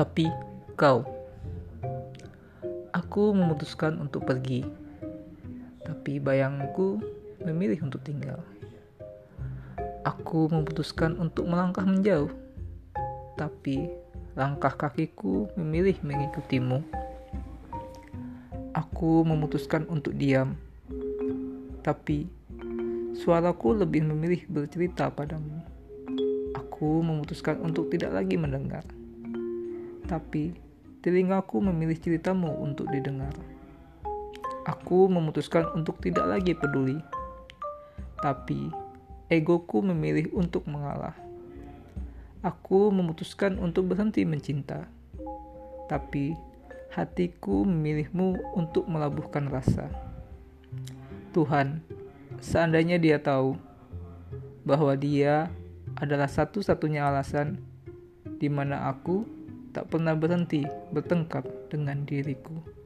Tapi kau, aku memutuskan untuk pergi, tapi bayangku memilih untuk tinggal. Aku memutuskan untuk melangkah menjauh, tapi langkah kakiku memilih mengikutimu. Aku memutuskan untuk diam, tapi suaraku lebih memilih bercerita padamu. Aku memutuskan untuk tidak lagi mendengar, tapi telingaku memilih ceritamu untuk didengar. Aku memutuskan untuk tidak lagi peduli, tapi egoku memilih untuk mengalah. Aku memutuskan untuk berhenti mencinta, tapi hatiku memilihmu untuk melabuhkan rasa. Tuhan, seandainya dia tahu bahwa dia adalah satu-satunya alasan di mana aku tak pernah berhenti bertengkar dengan diriku.